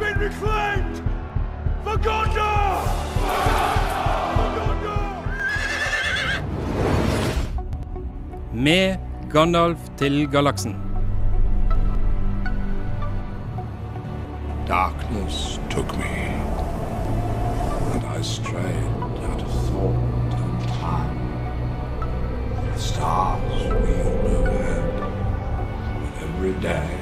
been reclaimed for Gondor! For Gondor! Med Gandalf til galaksen. Darkness took me, and I strayed out of thought and time. The stars wheeled overhead, and every day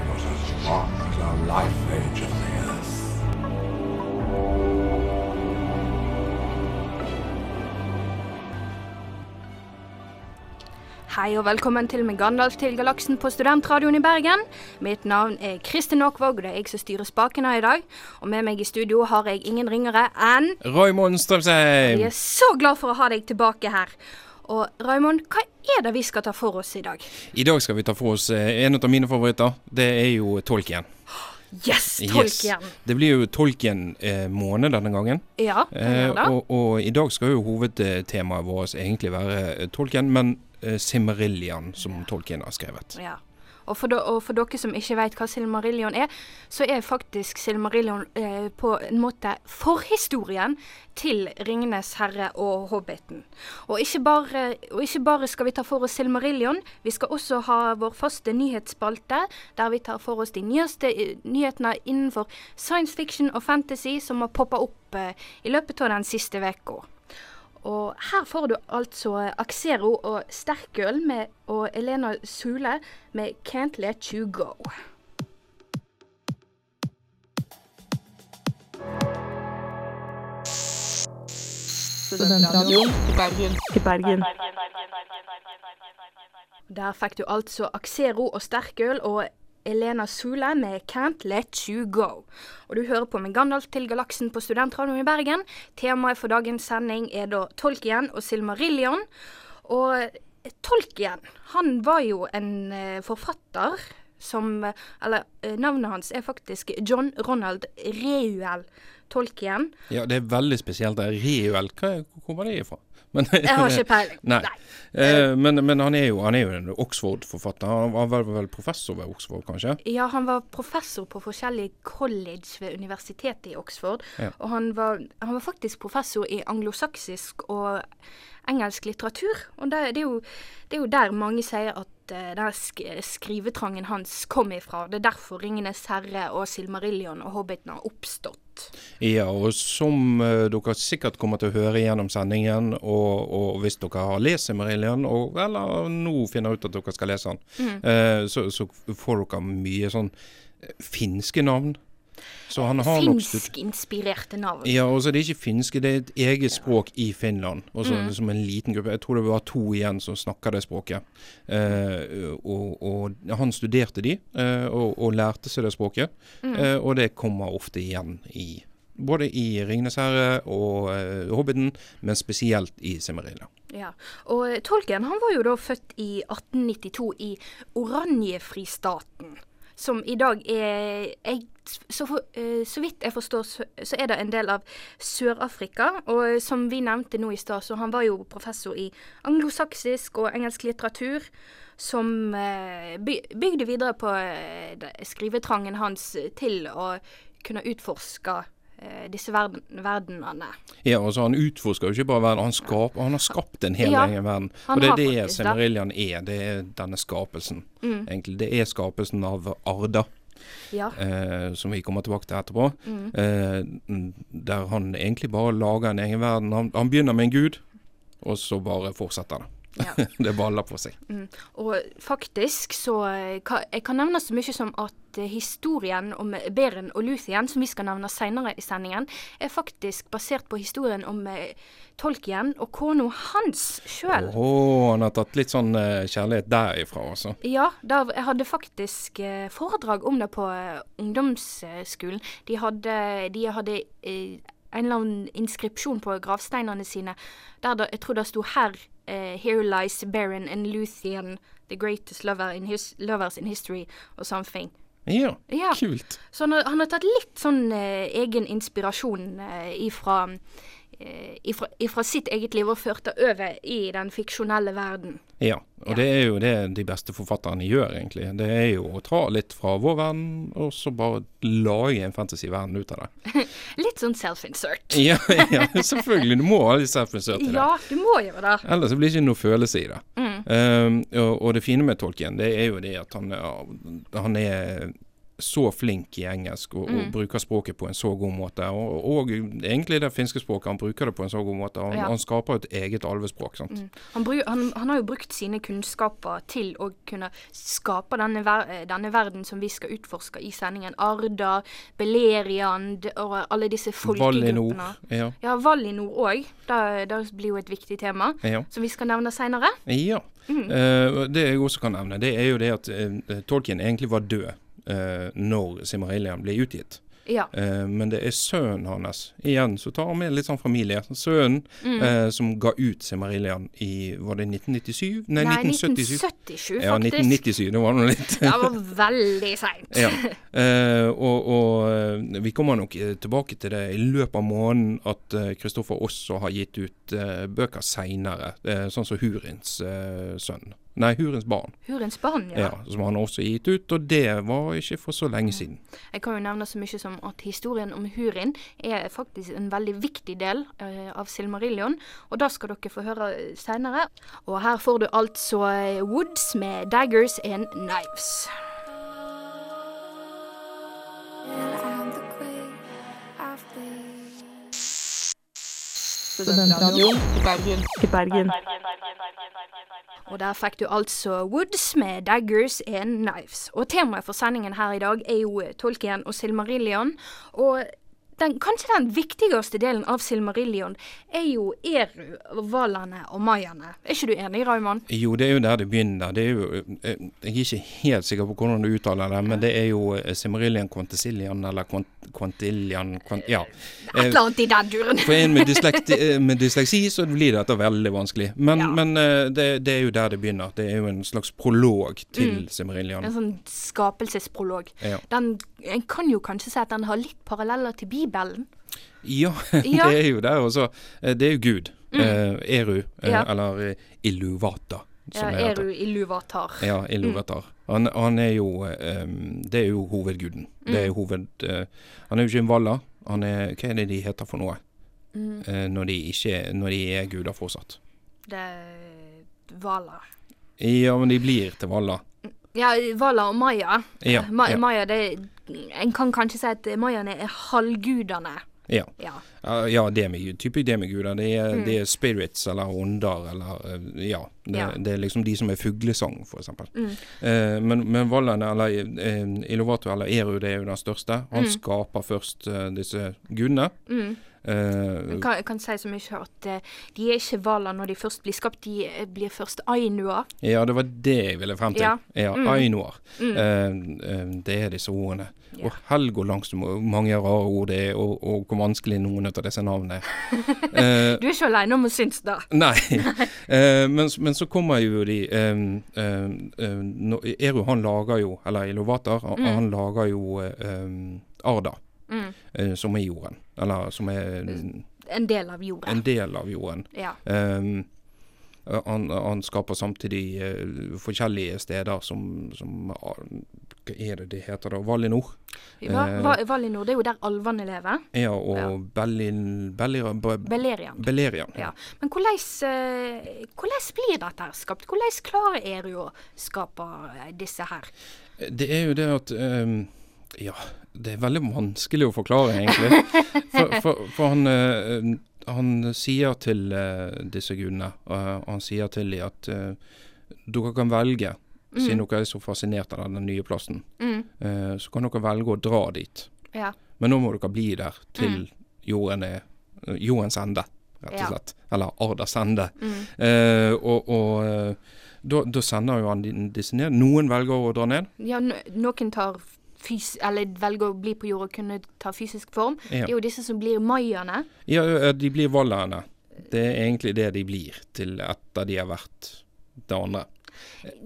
Hei og velkommen til med Gandalf til galaksen på Studentradioen i Bergen. Mitt navn er Kristin Aakvåg, og det er jeg som styrer spakene i dag. Og med meg i studio har jeg ingen ringere enn Raymond Strømsheim. Jeg er så glad for å ha deg tilbake her. Og Raymond, hva er det vi skal ta for oss i dag? I dag skal vi ta for oss eh, en av mine favoritter. Det er jo Tolkien. Yes, Tolkien! Yes. Det blir jo Tolkien-måned denne gangen. Ja, det Eh, gjør det. og, og i dag skal jo hovedtemaet vårt egentlig være eh, Tolkien, men eh, Simmerillian, som Tolkien har skrevet. Ja. Og for, og for dere som ikke vet hva Silmarillion er, så er faktisk Silmarillion eh, på en måte forhistorien til Ringenes herre og Hobbiten. Og ikke, bare, og ikke bare skal vi ta for oss Silmarillion, vi skal også ha vår faste nyhetsspalte, der vi tar for oss de nyeste eh, nyhetene innenfor science fiction og fantasy som har poppa opp eh, i løpet av den siste uka. Og her får du altså Axero og sterkøl med, og Elena Sule med 'Can't Let You Go'. Studentradioen i Bergen. I Bergen. Der fikk du altså Axero og sterkøl og Elena Sule med 'Can't Let You Go'. Og du hører på med Gandalf til galaksen på Studentradioen i Bergen. Temaet for dagens sending er da Tolkien og Silmarillion. Og Tolkien, han var jo en eh, forfatter som Eller eh, navnet hans er faktisk John Ronald Reuel Tolkien. Ja, det er veldig spesielt. Reuel, hvor kommer det ifra? Men, Jeg har ikke peiling. Nei. Eh, men men han, er jo, han er jo en Oxford-forfatter. Han var vel, professor ved Oxford, kanskje? Ja, han var professor på forskjellige college ved universitetet i Oxford. Ja. Og han var, han var faktisk professor i anglosaksisk og engelsk litteratur. Og det, det, er, jo, det er jo der mange sier at uh, den skrivetrangen hans kom ifra. Det er derfor 'Ringenes herre' og 'Silmarillion' og 'Hobbiten' har oppstått. Ja, og som eh, dere sikkert kommer til å høre gjennom sendingen, og, og hvis dere har lest Simmerillion, eller nå finner ut at dere skal lese den, Mm. eh, så, så får dere mye sånn eh, finske navn. Så han har Finskinspirerte navn. Ja, og så er det ikke finske, det er et eget språk i Finland. Også, Mm. som en liten gruppe. Jeg tror det var to igjen som snakker det språket. Eh, og, og han studerte de, eh, og, og lærte seg det språket. Mm. Eh, og det kommer ofte igjen i både i 'Ringenes herre' og uh, 'Hobbiten', men spesielt i Simmerilla. Ja, og eh, Tolkien han var jo da født i 1892 i Oranjefristaten, som i dag er jeg, så, for, eh, så vidt jeg forstår, så, er det en del av Sør-Afrika. Og eh, som vi nevnte nå i stad, så han var jo professor i anglosaksisk og engelsk litteratur. Som eh, bygde videre på skrivetrangen hans til å kunne utforske disse verden, verdenene. Ja, altså Han utforsker jo ikke bare verden, han, skap, han har skapt en hel Ja, egen verden. Og det er det faktisk er. Det er denne skapelsen. egentlig. Det er skapelsen av Arda. Ja. eh, som vi kommer tilbake til etterpå. Eh, mm, der han egentlig bare lager en egen verden. Han, han begynner med en gud, og så bare fortsetter det. Ja. det baller på seg. Og faktisk så eh, Jeg kan nevne så mye som at eh, historien om Beren og Luthien, som vi skal nevne senere i sendingen, er faktisk basert på historien om eh, Tolkien og kona hans sjøl. Åh, han har tatt litt sånn kjærlighet derifra, altså. Ja, da, jeg hadde faktisk foredrag om det på ungdomsskolen. De hadde, de hadde en eller annen inskripsjon på gravsteinene sine der det, jeg tror det sto her eh, Here lies Baron and Luthien, the greatest lover in his, lovers in history, or something. Ja, Ja. kult. Så han har, han har tatt litt sånn eh, egen inspirasjon eh, ifra ifra, ifra sitt eget liv og ført det over i den fiksjonelle verden. Ja, og Ja. det er jo det de beste forfatterne gjør, egentlig. Det er jo å ta litt fra vår verden, og så bare lage en fantasyverden ut av det. Litt sånn self-insert. Ja, ja, selvfølgelig. Du må ha litt self-insert i det. Ja, du må gjøre det. Ellers blir det ikke noe følelse i det. Mm. Um, og, og det fine med Tolkien, det er jo det at han, han er så flink i engelsk og, Mm. og bruker språket på en så god måte. Og, og egentlig det finske språket, han bruker det på en så god måte. Han, Ja. han skaper et eget alvespråk. Mm. Han, han, han har jo brukt sine kunnskaper til å kunne skape denne, ver denne verden som vi skal utforske i sendingen. Arda, Beleriand og alle disse folkegruppene. Ja. Ja, Valinor òg. Det blir jo et viktig tema ja. som vi skal nevne seinere. Ja. Mm. Uh, det jeg også kan nevne, det er jo det at uh, Tolkien egentlig var død eh, når Simmerillian blir utgitt. Ja. Eh, men det er sønnen hans, igjen så tar han med litt sånn familie. Sønnen Mm. eh, som ga ut Simmerillian i Var det 1997? Nei, Nei, 1977. 1977, Ja, 1997. Det var noe litt Det var veldig seint. ja. Eh, og og eh, vi kommer nok eh, tilbake til det i løpet av måneden at eh, Kristoffer også har gitt ut eh, bøker seinere, sånn som Hurins eh, sønn. Nei, Hurens barn. Hurens barn, Ja. ja. Som han også gitt ut, og det var ikke for så lenge siden. Jeg kan jo nevne så mye som at historien om Hurin er faktisk en veldig viktig del uh, av Silmarillion, og det skal dere få høre seinere. Og her får du altså eh, Woods med Daggers and Knives. Studentradioen i Bergen. I Bergen. Og der fikk du altså Woods med Daggers and Knives. Og temaet for sendingen her i dag er jo eh, Tolkien og Silmarillion. Og den, kanskje den viktigste delen av Silmarillion er jo Eru, Valane og Mayaene. Er ikke du enig, Raymond? Jo, det er jo der det begynner. Det er jo, eh, jeg er ikke helt sikker på hvordan du uttaler det, men det er jo Silmarillion Simmerillian Quantisillian, eller Quant Quantillian kvant, Ja. Et eller annet i den duren. For en med, dyslekti, eh, med dysleksi så blir dette veldig vanskelig. Men, Ja. men eh, det, det er jo der det begynner. Det er jo en slags prolog til Mm. Silmarillion. En sånn skapelsesprolog. Ja. Den, en kan jo kanskje si at den har litt paralleller til Bibelen. Ja, Ja. det er jo der også. Eh, Det er jo Gud. Eh, Eru, eh, Ja. eller eh, Illuvata, Ja, det. Eru Iluvatar. Ja, Illuvatar. Han, han er jo um, Det er jo hovedguden. Det Mm. er jo hoved... Uh, han er jo ikke en valla. Han er Hva er det de heter for noe? Mm. Eh, når, de ikke, når de er guder fortsatt. Det er Vala. Ja, men de blir til valla. Ja, Vala og Maya. Ja, Ma ja. Maya, det En kan kanskje si at mayaene er halvgudene. Ja. Ja. Ja, ja demi, typisk demiguder. Det er, Mm. det er spirits eller ånder eller eh, Ja. Det, Ja. det er liksom de som er fuglesang, eksempel. Mm. Uh, men, men Vallen, eller uh, Ilovato, eller Eru, det er jo den største. Han Mm. skaper først uh, disse gudene. Mm. Jeg kan, kan si så mye at uh, de er ikke hvaler når de først blir skapt, de eh, blir først ainuer. ja, det var det jeg ville frem til. Ja. Ja, Mm. Ainuer. Mm. Uh, det er disse ordene. Ja. Og helg og langs mange rare ord det er, og, og hvor vanskelig noen av disse navnene er. Du er ikke alene om å synes det. Nei. Men, men så kommer jo de um, um, Eru han lager jo, eller Ilovatar, Mm. han lager jo um, Arda, Mm. som er jorden. Eller som er en, del av jorden. en del av jorden. Ja. Um, han, han skaper samtidig uh, forskjellige steder som, som uh, Hva er det det heter da? Valinor? Va, Eh. Va, Valinor, det er jo der alvene lever. Ja, og Ja. Bellin, Bellir, Be- Beleriand. Beleriand. Ja. Men hvordan, uh, hvordan blir dette skapt? Hvordan klarer Eru å skape eh, disse her? Det er jo det at ehm, Ja, det er veldig vanskelig å forklare, egentlig. For, for, for han, eh, han sier til eh, disse gudene og Han sier til dem at eh, dere kan velge, siden dere er så fascinert av den nye plassen, Mm. så kan dere velge å dra dit. Ja. Men nå må dere bli der til jorden er jordens ende, rett og Ja. slett. Eller Ardas ende. Mm. Eh, og og da, da sender jo han disse ned. Noen velger å dra ned. ja, no- noen tar fys eller velger å bli på jord og kunne ta fysisk form. Ja. Det er jo disse som blir mayaene. Ja, de blir wallaene. Det er egentlig det de blir til etter de har vært det andre.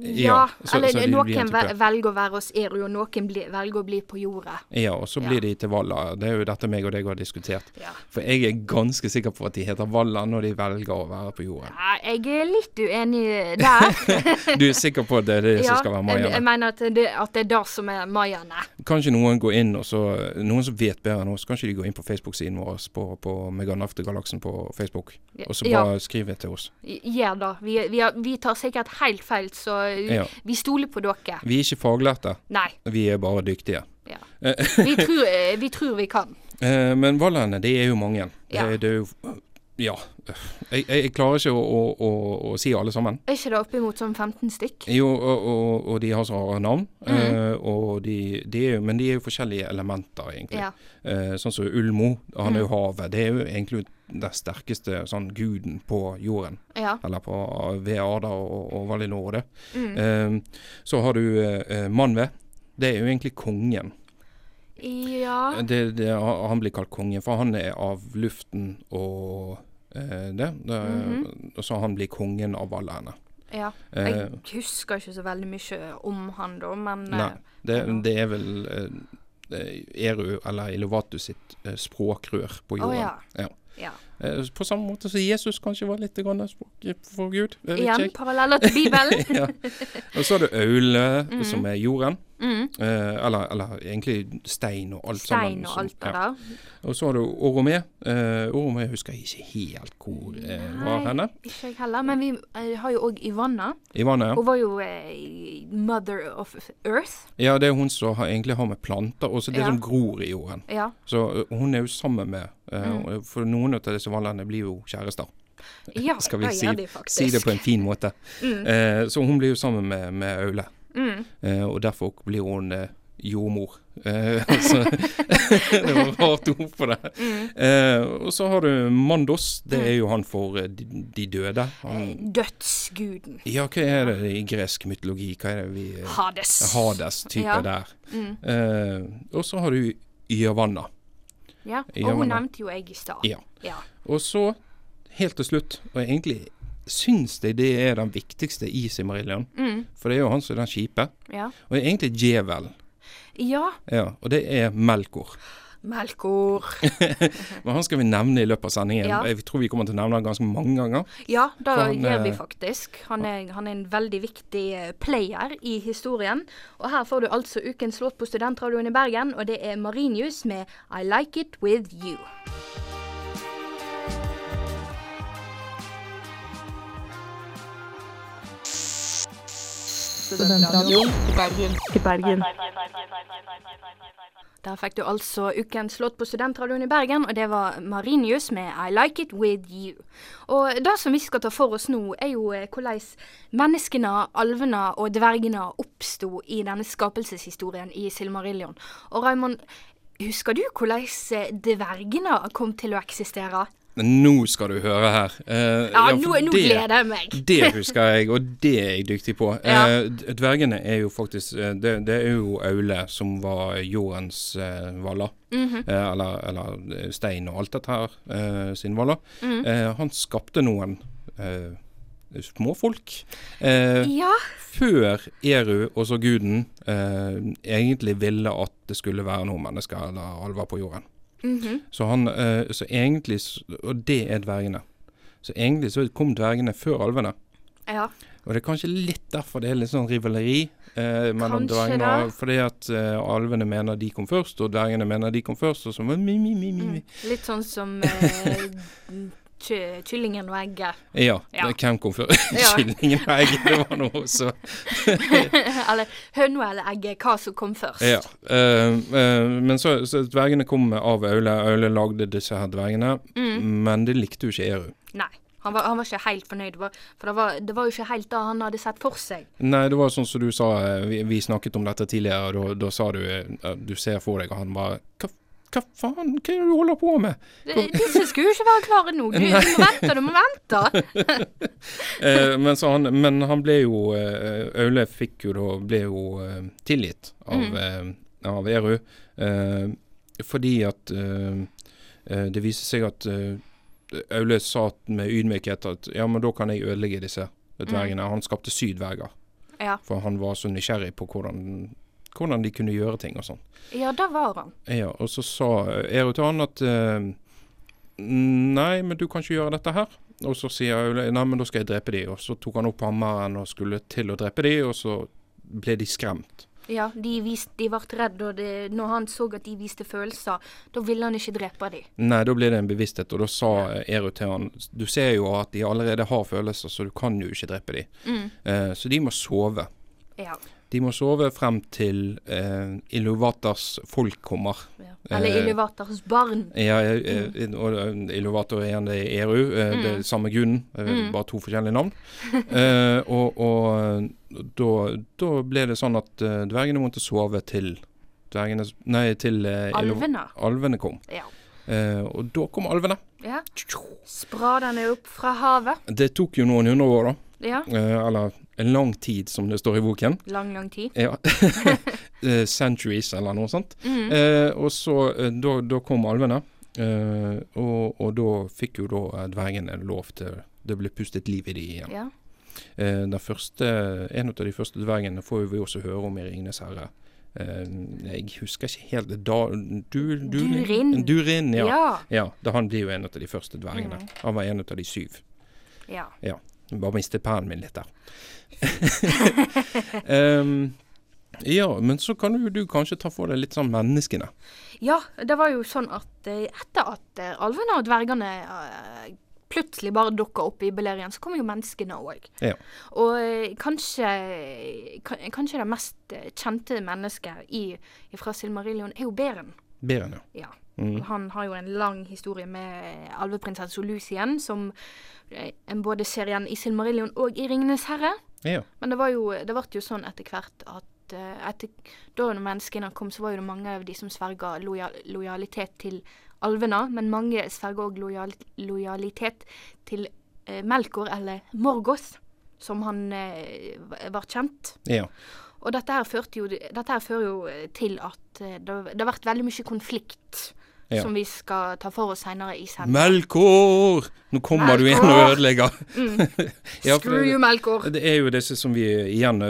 Ja, så- eller så noen velger å være hos Eru, og noen bli, velger å bli på jordet. Ja, og så Ja. blir de til Valla. Det er jo dette meg og deg har diskutert. Ja. For jeg er ganske sikker på at de heter Valla når de velger å være på jorda. Ja, jeg er litt uenig der. Du er sikker på at det er det som skal være mayaene? jeg mener at det, at det er det som er mayaene. Kanskje noen går inn og så Noen som vet bedre enn oss, kanskje de går inn på Facebook-siden vår på, på Meganaftegalaksen på Facebook, og så Ja. bare skriver til oss. Gjør det. Vi, vi, vi tar sikkert helt feil, så Ja. vi stoler på dere. Vi er ikke faglærte, Nei. vi er bare dyktige. Ja. Vi, tror, eh, vi tror vi kan. Eh, men vallaene, det er jo mange. Ja. Det, det er jo Ja. Jeg, jeg, klarer ikke å, å, å, å si alle sammen. Er ikke det oppimot sånn 15 stykk? Jo, og, og, og de har så rare navn. Mm. eh, og de, de er jo, men de er jo forskjellige elementer, egentlig. Ja. Eh, sånn som Ulmo, han er jo Mhm. havet. Det er jo egentlig den sterkeste sånn guden på jorden. Ja. Eller på, ved Ada og, og Valinor og det. Mm. Eh, så har du uh, Manve. Det er jo egentlig kongen. Ja. Det, det, han blir kalt kongen, for han er av luften og uh, det. det Mhm. Så han blir kongen av henne. ja. Eh, Jeg husker ikke så veldig mye om han da, men Nei, eh, det, det er vel eh, eh, Eru eller Ilovatu sitt eh, språkrør på Å Oh, ja. Ja. Ja. Eh, på samme måte som Jesus kanskje var litt grann språk for Gud. Igjen paralleller til Bibelen. ja. Og så har du Aule, mm. som er jorden. mm. Eh, eller, eller egentlig stein og alt sammen. Stein og alt som, ja. der. Og så har du Oromé. Eh, Oromé husker jeg ikke helt hvor eh, var henne. Ikke jeg heller. Men vi eh, har jo òg Ivana. Ivana ja. Hun var jo eh, mother of earth. Ja, det er hun som har, egentlig har med planter, og så det Ja. som gror i jorden. Ja. Så eh, hun er jo sammen med Mm. For noen av disse hvalene blir jo kjærester. ja Skal vi si- de. Si det på en fin måte. Mm. Eh, så hun blir jo sammen med, med Aule, Mm. eh, og derfor blir hun eh, jordmor. Eh, så det var rart ord på det. Mm. Eh, og så har du Mandos. Det er jo han for eh, de, de døde. Han, Eh, Dødsguden. ja, hva er det i gresk mytologi? Hva er det vi eh, Hades. Hades-type Ja. der. Mm. Eh, og så har du Yavanna. Ja. Og hun nevnte jo jeg i stad. Ja. Ja. Og så, helt til slutt, og egentlig syns jeg det er den viktigste i Simmerillion, Mm. for det er jo han som er den kjipe, ja. og er egentlig djevel. Ja. Ja, og det er Melkor. Melkor. Men han skal vi nevne i løpet av sendingen. Ja. Jeg tror vi kommer til å nevne han ganske mange ganger. Ja, det han, gjør vi eh, faktisk. Han er, han er en veldig viktig eh, player i historien. Og her får du altså ukens låt på Studentradioen i Bergen, og det er Marinius med I Like It With You. Studentradioen i Bergen. I Bergen. Der fikk du altså ukens låt på Studentradioen i Bergen, og det var Marinius med I Like It With You. Og det som vi skal ta for oss nå, er jo eh, hvordan menneskene, alvene og dvergene oppsto i denne skapelseshistorien i Silmarillion. Og Raymond, husker du hvordan eh, dvergene kom til å eksistere? Men nå skal du høre her. Uh, Ja, ja nå, nå det- gleder jeg meg. Det husker jeg, og det er jeg dyktig på. Ja. Uh, dvergene er jo faktisk eh, det, det er jo Aule som var jordens eh, valler. Mhm. eh, eller, eller stein og alt dette her sin valler. Mhm. Eh, han skapte noen småfolk. Eh, Ja. før Eru, og så guden, eh, egentlig ville at det skulle være noen mennesker eller alver på jorden. Mhm. Så han, eh, så egentlig, og det er dvergene. Så egentlig så kom dvergene før alvene. ja. Og det er kanskje litt derfor det er litt sånn rivaleri eh, mellom dvergene. Fordi at eh, alvene mener de kom først, og dvergene mener de kom først. Og så mi, mi, mi, mi. Mm. Litt sånn som eh, kyllingen og egget. Ja, Ja. hvem kom før? Kyllingen og egget, det var noe også. eller høna eller egget, hva som kom først. Ja. Uh, uh, men så, så dvergene kom av Aule. Aule lagde disse her dvergene, Mm. men det likte jo ikke Eru. Nei. Han var, han var ikke helt fornøyd, for det var, det var jo ikke helt det han hadde sett for seg. Nei, det var sånn som du sa, eh, vi, vi snakket om dette tidligere, og da, da sa du Du ser for deg, og han bare hva, hva faen, hva er det du holder på med? Det- Disse skulle jo ikke være klare nå. Du, du må vente, du må vente. Eh, men, så han, men han ble jo eh, Aule fikk jo da Ble jo eh, tilgitt av, Mm. eh, av Eru. Eh, fordi at eh, det viser seg at Aule sa med ydmykhet at ja, men da kan jeg ødelegge disse dvergene. Han skapte sydverger. Ja. For han var så nysgjerrig på hvordan, hvordan de kunne gjøre ting og sånn. Ja, da var han. Ja, og så sa Eru til han at eh, Nei, men du kan ikke gjøre dette her. Og så sier Aule nei, men da skal jeg drepe de. Og så tok han opp hammeren og skulle til å drepe de, og så ble de skremt. Ja, de, vist, de ble redde, og det, når han så at de viste følelser, da ville han ikke drepe dem. Nei, da ble det en bevissthet, og da sa Eru til han Du ser jo at de allerede har følelser, så du kan jo ikke drepe de. Mm. Eh, så de må sove. Ja. De må sove frem til eh, Iluvatars folk kommer. ja. Eller Eh, Iluvatars barn. Ja, eh, og eh, Iluvator er igjen det er Eru. Eh, Det er samme grunnen, Mm. bare to forskjellige navn. Eh, og og da, da ble det sånn at dvergene måtte sove til dvergene Nei, til eh, Alvene. alvene kom. Ja. Eh, og da kom alvene. ja. Spradende opp fra havet. Det tok jo noen hundre år, da. Ja. Eh, eller en lang tid, som det står i boken. Lang, lang tid. Ja. Eh, Centuries, eller noe sånt. Mm. Eh, og så eh, da, da kom alvene, eh, og, og da fikk jo da eh, dvergene lov til Det ble pustet liv i de igjen. Ja. Eh, den første, en av de første dvergene får vi også høre om i 'Ringenes herre'. Jeg husker ikke helt da, du, du, Durin. Durin, ja. Ja. ja. Da han blir jo en av de første dvergene. Mm. Han var en av de syv. Ja. ja. Bare mistet pæren min litt der. um, ja, men så kan jo du kanskje ta for deg litt sånn menneskene. Ja, det var jo sånn at eh, etter at eh, alvene og dvergene eh, plutselig bare dukka opp i Belerien, så kom jo menneskene òg. Ja. Og kanskje, kanskje det mest kjente mennesket i, fra Silmarillion er jo Beren. Beren, ja. Ja. Mm. Han har jo en lang historie med alveprinsesse Lucien, som eh, en både ser igjen i Silmarillion og i Ringenes herre. ja. Men det var jo, det ble jo sånn etter hvert at eh, etter, da menneskene kom, så var jo det mange av de som sverga lojal, lojalitet til alvene, men mange sverga òg lojal, lojalitet til eh, Melkor, eller Morgoth, som han eh, var kjent. ja. Og dette her, jo, dette her fører jo eh, til at eh, det, det har vært veldig mye konflikt. Ja. Som vi skal ta for oss seinere i sendingen. Melkor! Nå kommer du igjen og ødelegger. ødelegger. Ja, Screw you, Melkår. Det er jo disse som vi igjen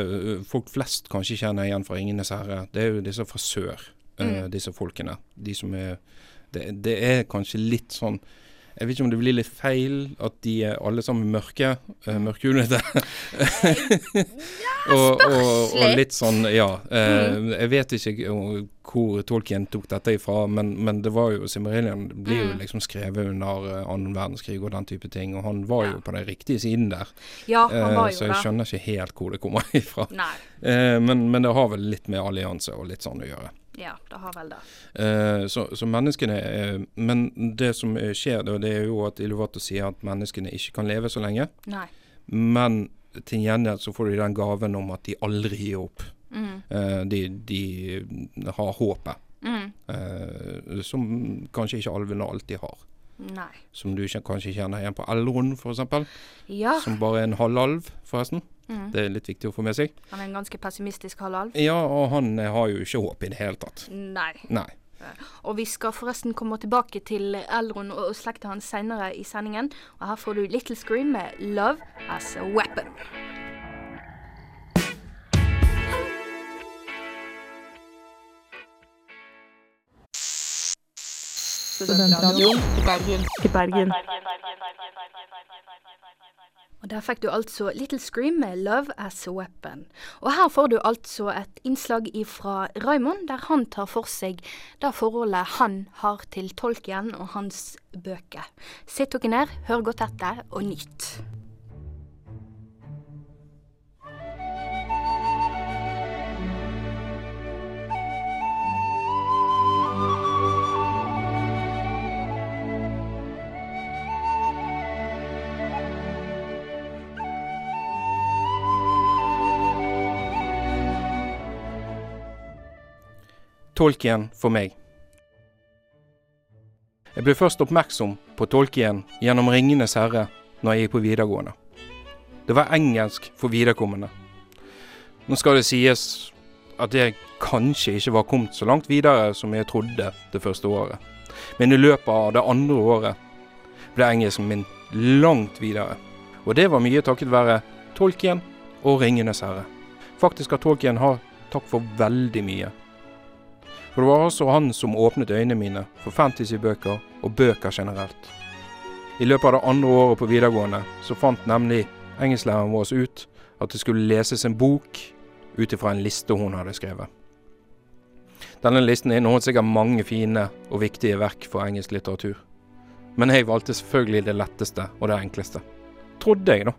folk flest kanskje kjenner igjen fra Ringenes herre. Det er jo disse fra sør, Mm. disse folkene. De som er det, det er kanskje litt sånn Jeg vet ikke om det blir litt feil at de er alle sammen mørke. Uh, Mørkhudete. og, og, og litt. sånn, ja. Uh. Jeg vet ikke uh, hvor Tolkien tok dette ifra, men, men det var jo Simmerillian blir jo Mm. liksom skrevet under annen verdenskrig og den type ting, og han var jo på den riktige siden der. Ja, han var jo uh, så jeg skjønner ikke helt hvor det kommer ifra. Nei. Uh, men, men det har vel litt med allianse og litt sånn å gjøre. Ja, det har vel det. Eh, så, så menneskene eh, Men det som eh, skjer, da, det er jo at Iluvato sier at menneskene ikke kan leve så lenge. Nei. Men til gjengjeld så får de den gaven om at de aldri gir opp. Mm. Eh, de, de har håpet, Mm. eh, som kanskje ikke alvene alltid har. Nei. Som du kanskje kjenner igjen på Elron f.eks. Ja. Som bare er en halvalv, forresten. Mm. Det er litt viktig å få med seg. Han er en ganske pessimistisk halvalv. Ja, og han eh, har jo ikke håp i det hele tatt. Nei. Nei. Og vi skal forresten komme tilbake til Elron og slekta hans senere i sendingen. Og her får du Little Scream med 'Love As A Weapon'. Studentradioen i Bergen. I Bergen. Der fikk du altså Little Scream med 'Love As A Weapon'. Og her får du altså et innslag fra Raymond, der han tar for seg det forholdet han har til tolken og hans bøker. Sitt dere ned, hør godt etter, og nyt. Tolkien for meg. Jeg ble først oppmerksom på Tolkien gjennom 'Ringenes herre' når jeg gikk på videregående. Det var engelsk for viderekommende. Nå skal det sies at jeg kanskje ikke var kommet så langt videre som jeg trodde det første året. Men i løpet av det andre året ble engelsken min langt videre. Og det var mye takket være Tolkien og 'Ringenes herre'. faktisk har Tolkien hatt takk for veldig mye. For det var også han som åpnet øynene mine for fantasybøker og bøker generelt. I løpet av det andre året på videregående så fant nemlig engelsklæreren vår ut at det skulle leses en bok ut ifra en liste hun hadde skrevet. Denne listen inneholdt sikkert mange fine og viktige verk for engelsk litteratur. Men jeg valgte selvfølgelig det letteste og det enkleste. Trodde jeg, da.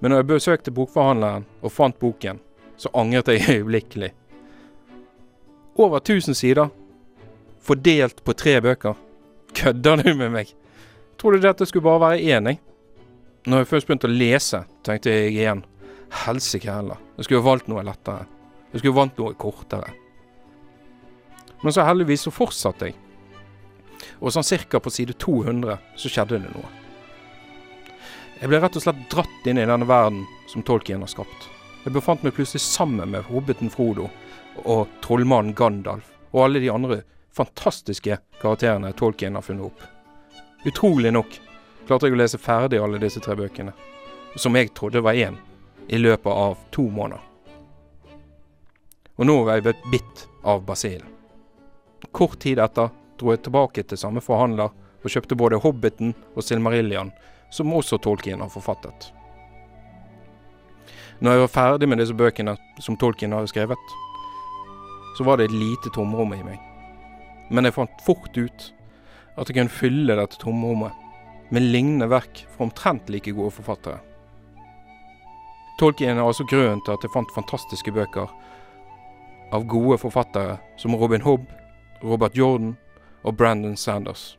Men når jeg besøkte bokforhandleren og fant boken, så angret jeg øyeblikkelig. Over 1000 sider, fordelt på tre bøker. Kødder du med meg? Trodde dette skulle bare være én, jeg. Når jeg først begynte å lese, tenkte jeg igjen helsike heller. Jeg skulle valgt noe lettere. Jeg skulle valgt noe kortere. Men så heldigvis så fortsatte jeg. Og sånn cirka på side 200 så skjedde det noe. Jeg ble rett og slett dratt inn i denne verden som Tolkien har skapt. Jeg befant meg plutselig sammen med hobbiten Frodo og trollmannen Gandalf og alle de andre fantastiske karakterene Tolkien har funnet opp. Utrolig nok klarte jeg å lese ferdig alle disse tre bøkene, som jeg trodde var én, i løpet av to måneder. Og nå var jeg blitt bitt av basillen. Kort tid etter dro jeg tilbake til samme forhandler og kjøpte både Hobbiten og Silmarillion, som også Tolkien har forfattet. Når jeg var ferdig med disse bøkene som Tolkien hadde skrevet, så var det et lite tomrom i meg. Men jeg fant fort ut at jeg kunne fylle dette tomrommet med lignende verk fra omtrent like gode forfattere. Tolkien er altså grunnen til at jeg fant fantastiske bøker av gode forfattere som Robin Hobb, Robert Jordan og Brandon Sanders.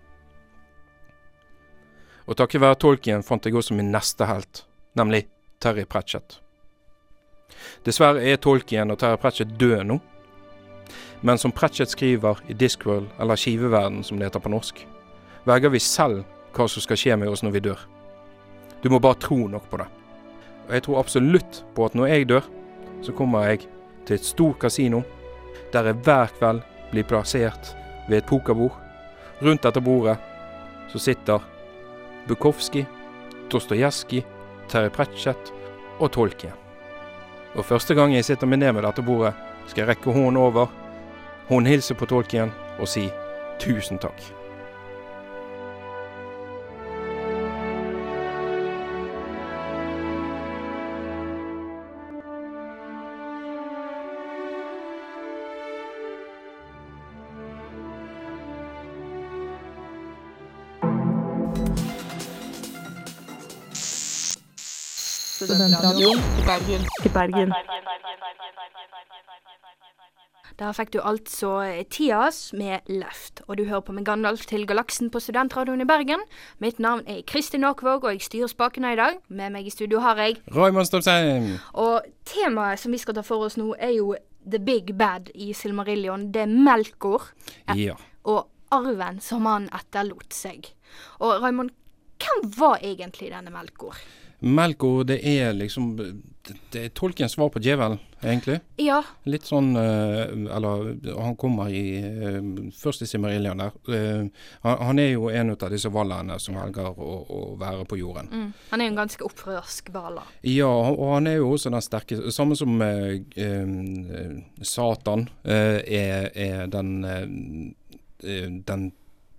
Og takket være Tolkien fant jeg også min neste helt, nemlig Terry Pratchett. Dessverre er Tolkien og Terry Pratchett død nå, men som Pratchett skriver i Discworld, eller Skiveverden som det heter på norsk, velger vi selv hva som skal skje med oss når vi dør. Du må bare tro nok på det. Og jeg tror absolutt på at når jeg dør, så kommer jeg til et stort kasino, der jeg hver kveld blir plassert ved et pokerbord. Rundt dette bordet så sitter Bukowski, Dostojevskij, Terry Pratchett og Tolkien. Og første gang jeg sitter meg ned med dette bordet, skal jeg rekke hånden over, håndhilse på Tolkien og si tusen takk. Studentradioen i Bergen. I Bergen. Der fikk du altså Tias med Left, og du hører på med Gandalf til Galaksen på Studentradioen i Bergen. Mitt navn er Kristin Aakvåg, og jeg styrer spakene i dag. Med meg i studio har jeg Raymond Stopsheim! Og temaet som vi skal ta for oss nå, er jo The Big Bad i Silmarillion. Det er Melkor Ja. og arven som han etterlot seg. Og Raymond, hvem var egentlig denne Melkor? Melko, det er liksom Det, er tolkens svar på djevelen, egentlig. Ja, Litt sånn eh, Eller han kommer i eh, Først i Simmerillion der. Eh, han, han er jo en av disse valerne som velger å, å være på jorden. mm. han er jo en ganske opprørsk hvaler. Ja, og han er jo også den sterke Samme som eh, eh, Satan eh, er, er den den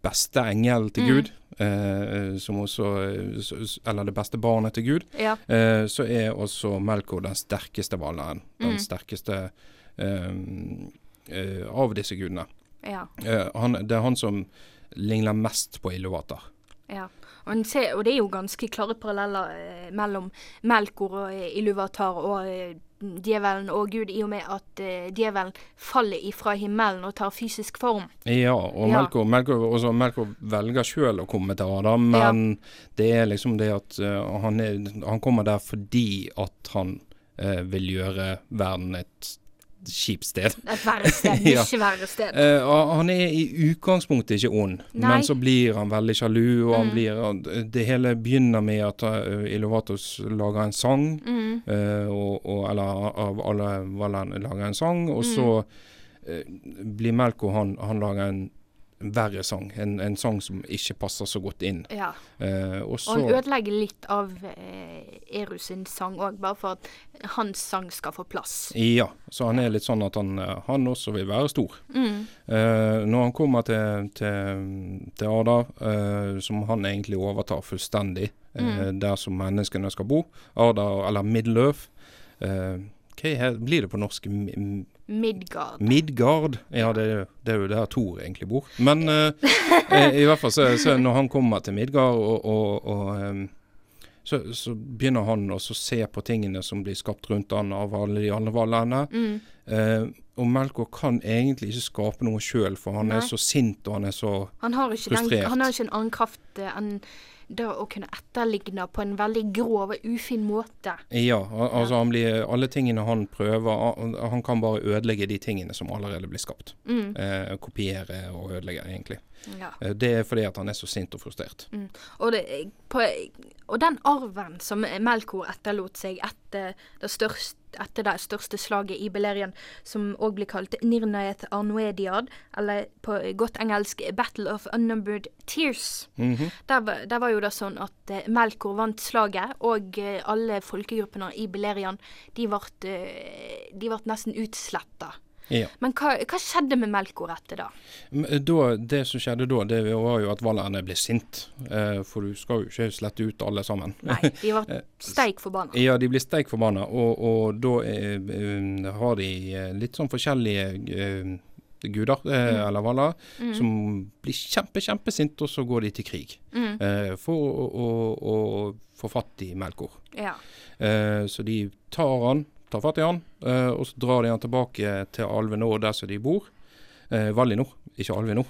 beste engel til Mm. Gud. Eh, som også eh, Eller det beste barnet til Gud. Ja. Eh, så er også Melkor den sterkeste hvaleren. Den Mm. sterkeste eh, eh, av disse gudene. Ja. Eh, han, det er han som ligner mest på Iluvatar. ja. Og, ser, og det er jo ganske klare paralleller mellom Melkor og Iluvatar og djevelen og Gud, i og med at uh, djevelen faller ifra himmelen og tar fysisk form. Ja, og Ja. Melkor, også Melkor velger sjøl å komme til Adam, men det er liksom det at uh, han, er, han kommer der fordi at han uh, vil gjøre verden et kjipt sted. Et verre sted, Ja. mye verre sted. Uh, han er i utgangspunktet ikke ond, Nei. men så blir han veldig sjalu. og han Mm. blir, han- Det hele begynner med at uh, Ilovatos lager en sang, Mm. uh, og, og, eller av alle valgene lager en sang. Og Mm. så blir Melko han, han lager en verre sang. En, en sang som ikke passer så godt inn. Ja. Eh, og Og så han ødelegger litt av eh, Erus sin sang òg, bare for at hans sang skal få plass. Ja, så han er litt sånn at han, eh, han også vil være stor. Mm. Eh, når han kommer til, til, til Ada, eh, som han egentlig overtar fullstendig, eh, der som menneskene skal bo, Ada, eller Middle-Earth eh, Hva her, blir det på norsk? Midgard. Midgard? Ja, det, det er jo der Thor egentlig bor. Men eh, eh, i hvert fall så, så når han kommer til Midgard, og, og, og em, så, så begynner han å se på tingene som blir skapt rundt han av alle de andre valgene. Mm. Eh, og Melkor kan egentlig ikke skape noe sjøl, for han Nei. er så sint og han er så Han frustrert. den, han har ikke en annen kraft eh, enn det å kunne etterligne på en veldig grov og ufin måte. Ja, altså han blir Alle tingene han prøver han- kan bare ødelegge de tingene som allerede blir skapt. Mm. Eh, kopiere og ødelegge, egentlig. Ja. Eh, det er fordi at han er så sint og frustrert. Og, det, på, og den arven som Melkor etterlot seg etter det største, etter det største slaget i Belerian, som òg blir kalt Nirnaeth Arnoediad, eller på godt engelsk Battle of Unnumbered Tears. Mhm. der, var- der var jo det sånn at eh, Melkor vant slaget, og eh, alle folkegruppene i Belerian de ble, eh, de ble nesten utsletta. Ja. Men hva, hva skjedde med Melkor etter da? Eh, Da, det som skjedde da, det var jo at valerne ble sint. Eh, for du skal jo ikke slette ut alle sammen. Nei, de ble steik forbanna. Ja, de blir steik forbanna, og, og da eh, eh, har de eh, litt sånn forskjellige eh, guder, eh, eller valler, som blir kjempe, kjempesinte, og så går de til krig. Eh, for å, å, å få fatt i Melkor. Ja. Eh, så de tar han, tar fatt i han, eh, og så drar de han tilbake til Alvenor, der som de bor. Eh, Valinor, ikke Alvinor.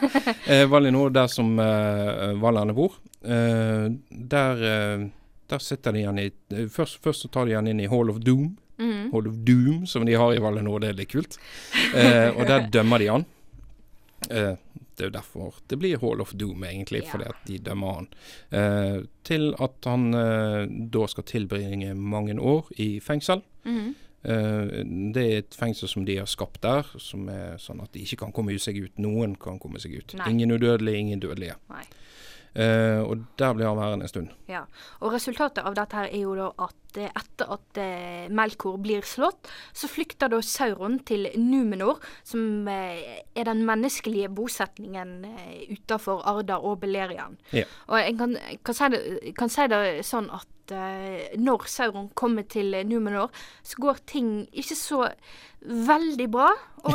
eh, Valinor, der som eh, valerne bor. Eh, der, eh, der sitter de han i eh, først, først så tar de han inn i Hall of Doom. Mm. Hall of Doom, som de har i Valinor, det er litt kult. Eh, og der dømmer de han. Det er jo derfor det blir Hall of Doom, egentlig, Ja. fordi at de dømmer han. Eh, til at han eh, da skal tilbringe mange år i fengsel. Mhm. Eh, det er et fengsel som de har skapt der, som er sånn at de ikke kan komme seg ut. Noen kan komme seg ut. Nei. Ingen udødelige, ingen dødelige. Nei. Eh, og der blir han værende en stund. Ja. Og resultatet av dette her er jo da at eh, etter at eh, Melkor blir slått, så flykter da Sauron til Numenor, som eh, er den menneskelige bosetningen eh, utafor Arda og Belerian. Ja. Og jeg kan, kan, si det, kan si det sånn at eh, når Sauron kommer til Numenor, så går ting ikke så veldig bra.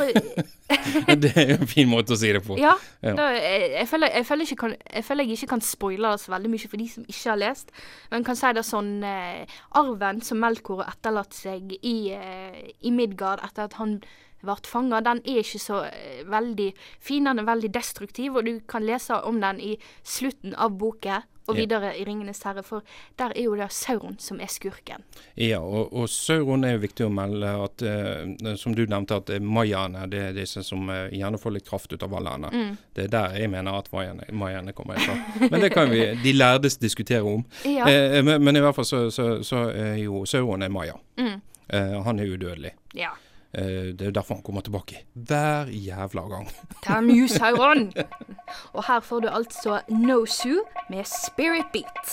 Det er jo en fin måte å si det på. ja. Da, jeg, jeg, føler, jeg, føler kan, jeg føler jeg ikke kan spoile det så veldig mye for de som ikke har lest. Men kan si det sånn eh, Arven som Melkor har etterlatt seg i, eh, i Midgard etter at han ble fanga, den er ikke så eh, veldig fin. Den er veldig destruktiv, og du kan lese om den i slutten av boka og videre i 'Ringenes herre', for der er jo det Sauron som er skurken. Ja, og, og Sauron er jo viktig å melde at, eh, som du nevnte, at eh, mayaene det er disse som eh, gjerne får litt kraft ut av valerne. Mm. Det er der jeg mener at mayaene, kommer fra. Men det kan vi de lærdes diskutere om. Ja. Eh, men, men i hvert fall så, så, så er jo Sauron er maya. Mm. Eh, han er udødelig. Ja. Eh, det er jo derfor han kommer tilbake hver jævla gang. Damn you, Sauron! Og her får du altså No Sue med Spirit Beat.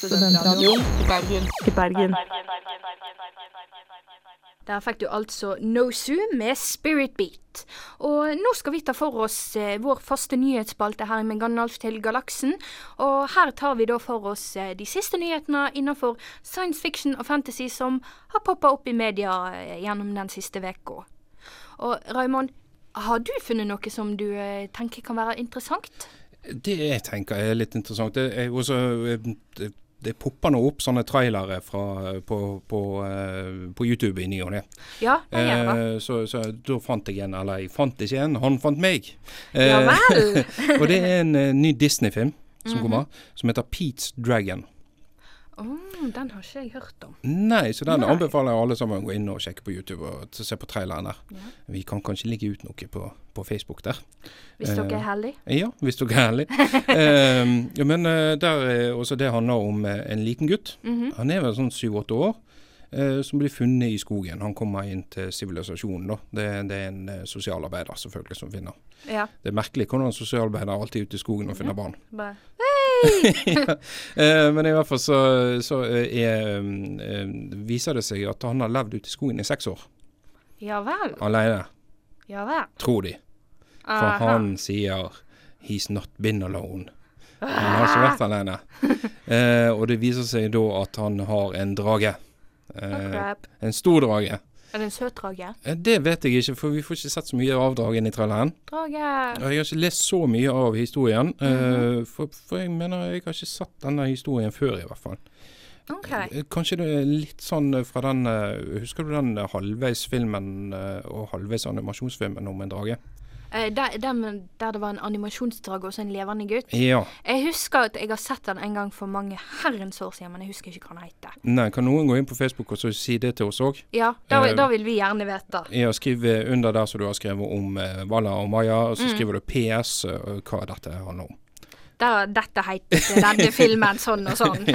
Studentradioen i Bergen. I Bergen. Der fikk du altså No Sue med Spirit Beat. Og nå skal vi ta for oss eh, vår faste nyhetsspalte her med Gandalf til galaksen. Og her tar vi da for oss eh, de siste nyhetene innenfor science fiction og fantasy som har poppa opp i media eh, gjennom den siste uka. Og Raymond, har du funnet noe som du tenker kan være interessant? Det jeg tenker er litt interessant. Det er også eh, det, popper nå opp sånne trailere fra, på, på, eh, på YouTube i ny og ne. Ja, det gjør det. Eh, så, så da fant jeg en, eller jeg fant ikke en, han fant meg. Eh, Ja vel. og det er en eh, ny Disney-film som Mhm. kommer, som heter Pete's Dragon. Oh, den har ikke jeg hørt om. Nei, så den Nei. anbefaler jeg alle sammen å gå inn og sjekke på YouTube og se på traileren der. Vi kan kanskje legge ut noe på, på Facebook der. Hvis dere er heldige. Ja, hvis dere er heldige. Ehm, ja, men eh, der, eh, også det handler om eh, en liten gutt. Mhm. Han er vel sånn syv-åtte år. eh, som blir funnet i skogen. Han kommer inn til sivilisasjonen, da. Det, det er en eh, sosialarbeider selvfølgelig som finner. Ja. Det er merkelig hvordan sosialarbeider er alltid ute i skogen og finner barn. Bare, Eh, men i hvert fall så, så eh, er, eh, viser det seg at han har levd ute i skogen i seks år ja vel. alene, Ja vel. tror de. For Aha. han sier 'he's not been alone'. Han har ikke vært alene. Eh, og det viser seg da at han har en drage. Eh, en stor drage. Er det en søt drage? Eh, det vet jeg ikke, for vi får ikke sett så mye av dragen i traileren. Drage. Jeg har ikke lest så mye av historien, mm -hmm. for, for jeg mener jeg har ikke sett denne historien før, i hvert fall. OK. Eh, Kanskje det er litt sånn fra den Husker du den halvveisfilmen og halvveis animasjonsfilmen om en drage? Eh, der, der, der det var en animasjonsdrage og så en levende gutt. Ja. Jeg husker at jeg har sett den en gang for mange herrens år siden, men jeg husker ikke hva den heter. Nei, kan noen gå inn på Facebook og så si det til oss òg? Ja, da, Eh, da vil vi gjerne vite. Ja, skriv eh, under der som du har skrevet om eh, Walla og Maja, og Mm. så skriver du PS eh, hva dette handler om. Der, dette heter denne filmen sånn og sånn.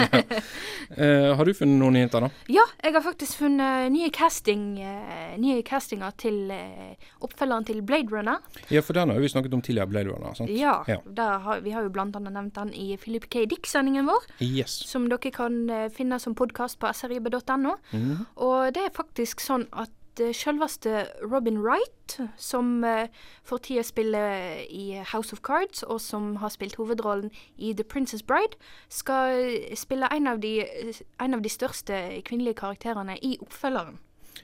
Eh, har du funnet noen nyheter, da? Ja, jeg har faktisk funnet nye, casting, eh, nye castinger til eh, oppfølgeren til Blade Runner. Ja, for den har vi snakket om tidligere, Blade Runner. sant? Ja, Ja. Har, Vi har jo blant annet nevnt den i Philip K. Dick-sendingen vår, Yes. som dere kan eh, finne som podkast på srib.no. Mm. Og det er faktisk sånn at uh, selveste Robin Wright, som uh, for tida spiller i House of Cards, og som har spilt hovedrollen i The Princess Bride, skal spille en av de, en av de største kvinnelige karakterene i oppfølgeren.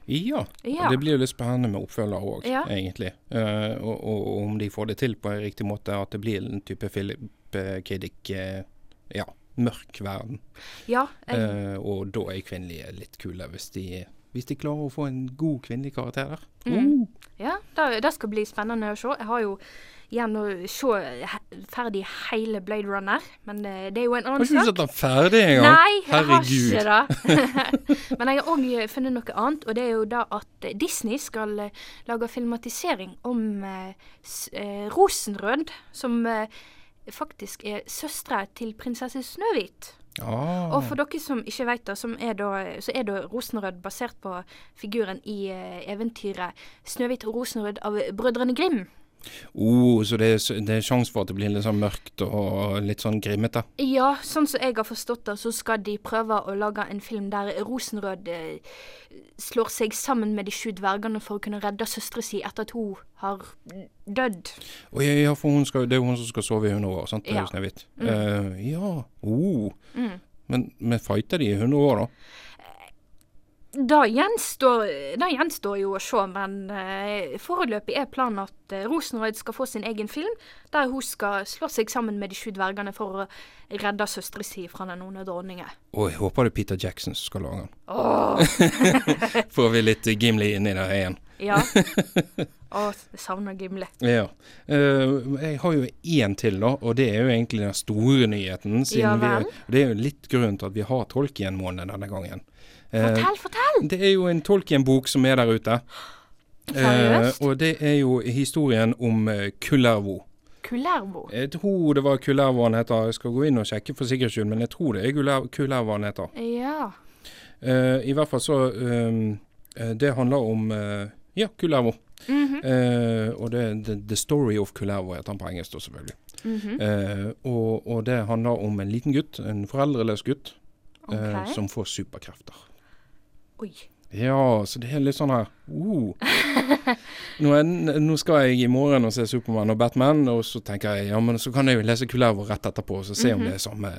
Ja. Ja. Det blir jo litt spennende med oppfølger òg, Ja. egentlig. Uh, og, og, om de får det til på en riktig måte, at det blir en type Philip eh, K. Dick eh, ja, mørk verden. Ja, en... uh, og da er kvinnelige litt kule, hvis de, hvis de klarer å få en god kvinnelig karakter der. Mm. ja det, det skal bli spennende å se. Jeg har jo igjen å se ferdig hele Blade Runner, men eh, det er jo en Har annen ikke du ikke sett den ferdig engang? Nei, jeg har Herregud. ikke det. Men jeg har òg funnet noe annet, og det er jo da at eh, Disney skal eh, lage filmatisering om eh, eh, Rosenrød, som eh, faktisk er søstera til prinsesse Snøhvit. Ah. Og for dere som ikke vet det, så er da Rosenrød basert på figuren i eh, eventyret 'Snøhvit og Rosenrød' av Brødrene Grim. Oh, så det er, det er sjanse for at det blir litt sånn mørkt og litt sånn grimmete? Ja, sånn som jeg har forstått det, så skal de prøve å lage en film der Rosenrød eh, slår seg sammen med de sju dvergene for å kunne redde søstera si etter at hun har dødd. Oh, ja, ja, for skal, det er jo hun som skal sove i 100 år, sant? Ja. jo Mm. Uh, ja. Oh. Mm. Men, men fighter de i 100 år, da? Det gjenstår, det gjenstår jo å se, men eh, foreløpig er planen at eh, Rosenrød skal få sin egen film, der hun skal slå seg sammen med de sju dvergene for å redde søstera si fra den onde dronningen. Og jeg håper det er Peter Jackson som skal lage den. Åh, Får vi litt Gimli inni der igjen. ja. Å, jeg savner Gimli. Ja. Uh, jeg har jo én til, da, og det er jo egentlig den store nyheten. Ja vi, vel. det er jo litt grunnen til at vi har Tolkien-måned denne gangen. Eh, Fortell, fortell! det er jo en Tolkien-bok som er der ute. Eh, Seriøst? og det er jo historien om uh, Kullervo. Kullervo. Jeg tror det var Kullervo han heter. Jeg skal gå inn og sjekke for sikkerhets skyld, men jeg tror det er Kullervo han heter. Ja. Eh, I hvert fall så um, eh, Det handler om eh, ja, Kullervo. Mhm, Eh, og det the, the Story of Kullervo heter han på engelsk, selvfølgelig. selvfølgelig. -hmm. Eh, og, og det handler om en liten gutt, en foreldreløs gutt, eh, Ok. som får superkrefter. Oi. Ja, så det er litt sånn her uh. nå, er, nå skal jeg i morgen og se Supermann og Batman, og så tenker jeg ja, men så kan jeg jo lese Kullervo rett etterpå og så se om Mhm. det er samme,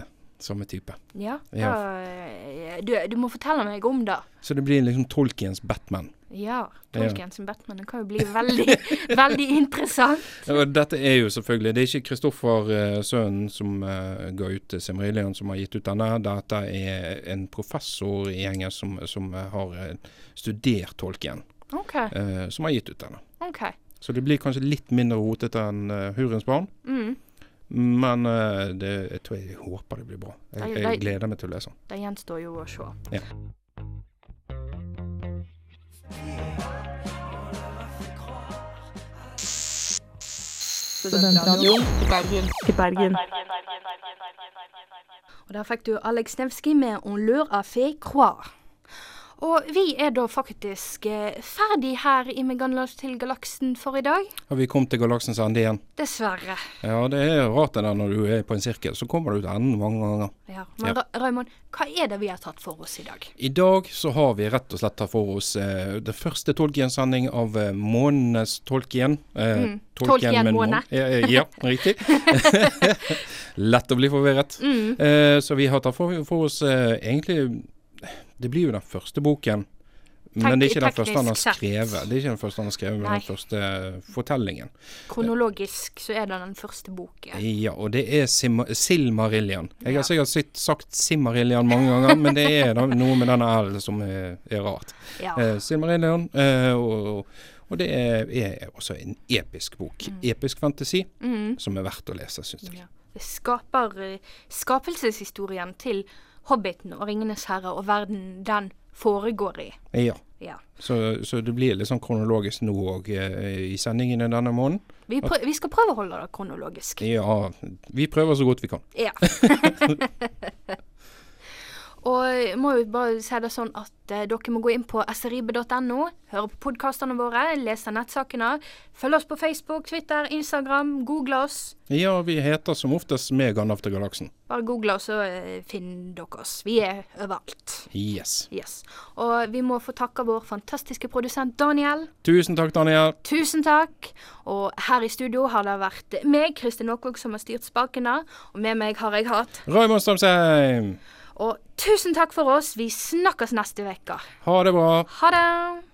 samme type. Ja. Ja. Eh, du, du må fortelle meg om det. Så det blir liksom Tolkiens Batman. Ja. Ja. Tolkien som Batman. Det kan jo bli veldig, veldig interessant. Ja, dette er jo selvfølgelig Det er ikke Kristoffer uh, Sønnen som uh, ga ut Simrillion som har gitt ut denne. Dette er en professor i engelsk som, som uh, har eh, studert Tolkien, okay. uh, som har gitt ut denne. Okay. Så det blir kanskje litt mindre rotete enn Hurens barn. Mm. Men eh, det, jeg tror jeg håper det blir bra. Jeg, jeg gleder meg til å lese den. Det gjenstår jo å se. Ja. Studentradioen i Bergen. I Bergen. Og der fikk du Alex Nevski, med 'On leur a fait croire'. Og vi er da faktisk eh, ferdig her i Meganlas til galaksen for i dag. Har vi kommet til galaksens ende igjen? Dessverre. Ja, det er rart det der når du er på en sirkel. Så kommer du til enden mange ganger. Ja. Men Ja. Raymond, hva er det vi har tatt for oss i dag? I dag så har vi rett og slett tatt for oss eh, det første Tolkien-sending av eh, månenes Tolkien. Eh, Mm. Tolkien Tolkien måne. måne. Ja, eh, ja, riktig. Lett å bli forvirret. Mm. Eh, så vi har tatt for, for oss eh, egentlig Det blir jo den første boken. Men det er ikke den første han har skrevet. Det er ikke den første han har skrevet, men Nei. den første fortellingen. Kronologisk så er det den første boken. Ja, og det er Sim Silmarillion. Jeg har sikkert sitt, sagt Simmarillion mange ganger, men det er da noe med denne L som er, er rart. Ja. Eh, Silmarillion, eh, og, og det er, er også en episk bok. Episk fantasi, Mm. som er verdt å lese, syns jeg. Ja. Det skaper eh, skapelseshistorien til Hobbiten og Ringenes herre og verden den foregår i. Ja. Ja. Så, så det blir litt sånn kronologisk nå òg eh, i sendingene denne måneden. Vi, prø vi skal prøve å holde det kronologisk. Ja, vi prøver så godt vi kan. Ja. Og jeg må jo bare si det sånn at eh, dere må gå inn på srib.no, høre på podkastene våre, lese nettsakene. Følg oss på Facebook, Twitter, Instagram. Google oss. Ja, vi heter som oftest Megan After Galaksen. Bare google oss, så eh, finner dere oss. Vi er overalt. Yes. Yes. Og vi må få takke vår fantastiske produsent Daniel. Tusen takk, Daniel. Tusen takk. Og her i studio har det vært meg, Kristin Aakvåg, som har styrt spakene. Og med meg har jeg hatt. Raymond Strømsheim. Og tusen takk for oss. Vi snakkes neste uke. Ha det bra. Ha det.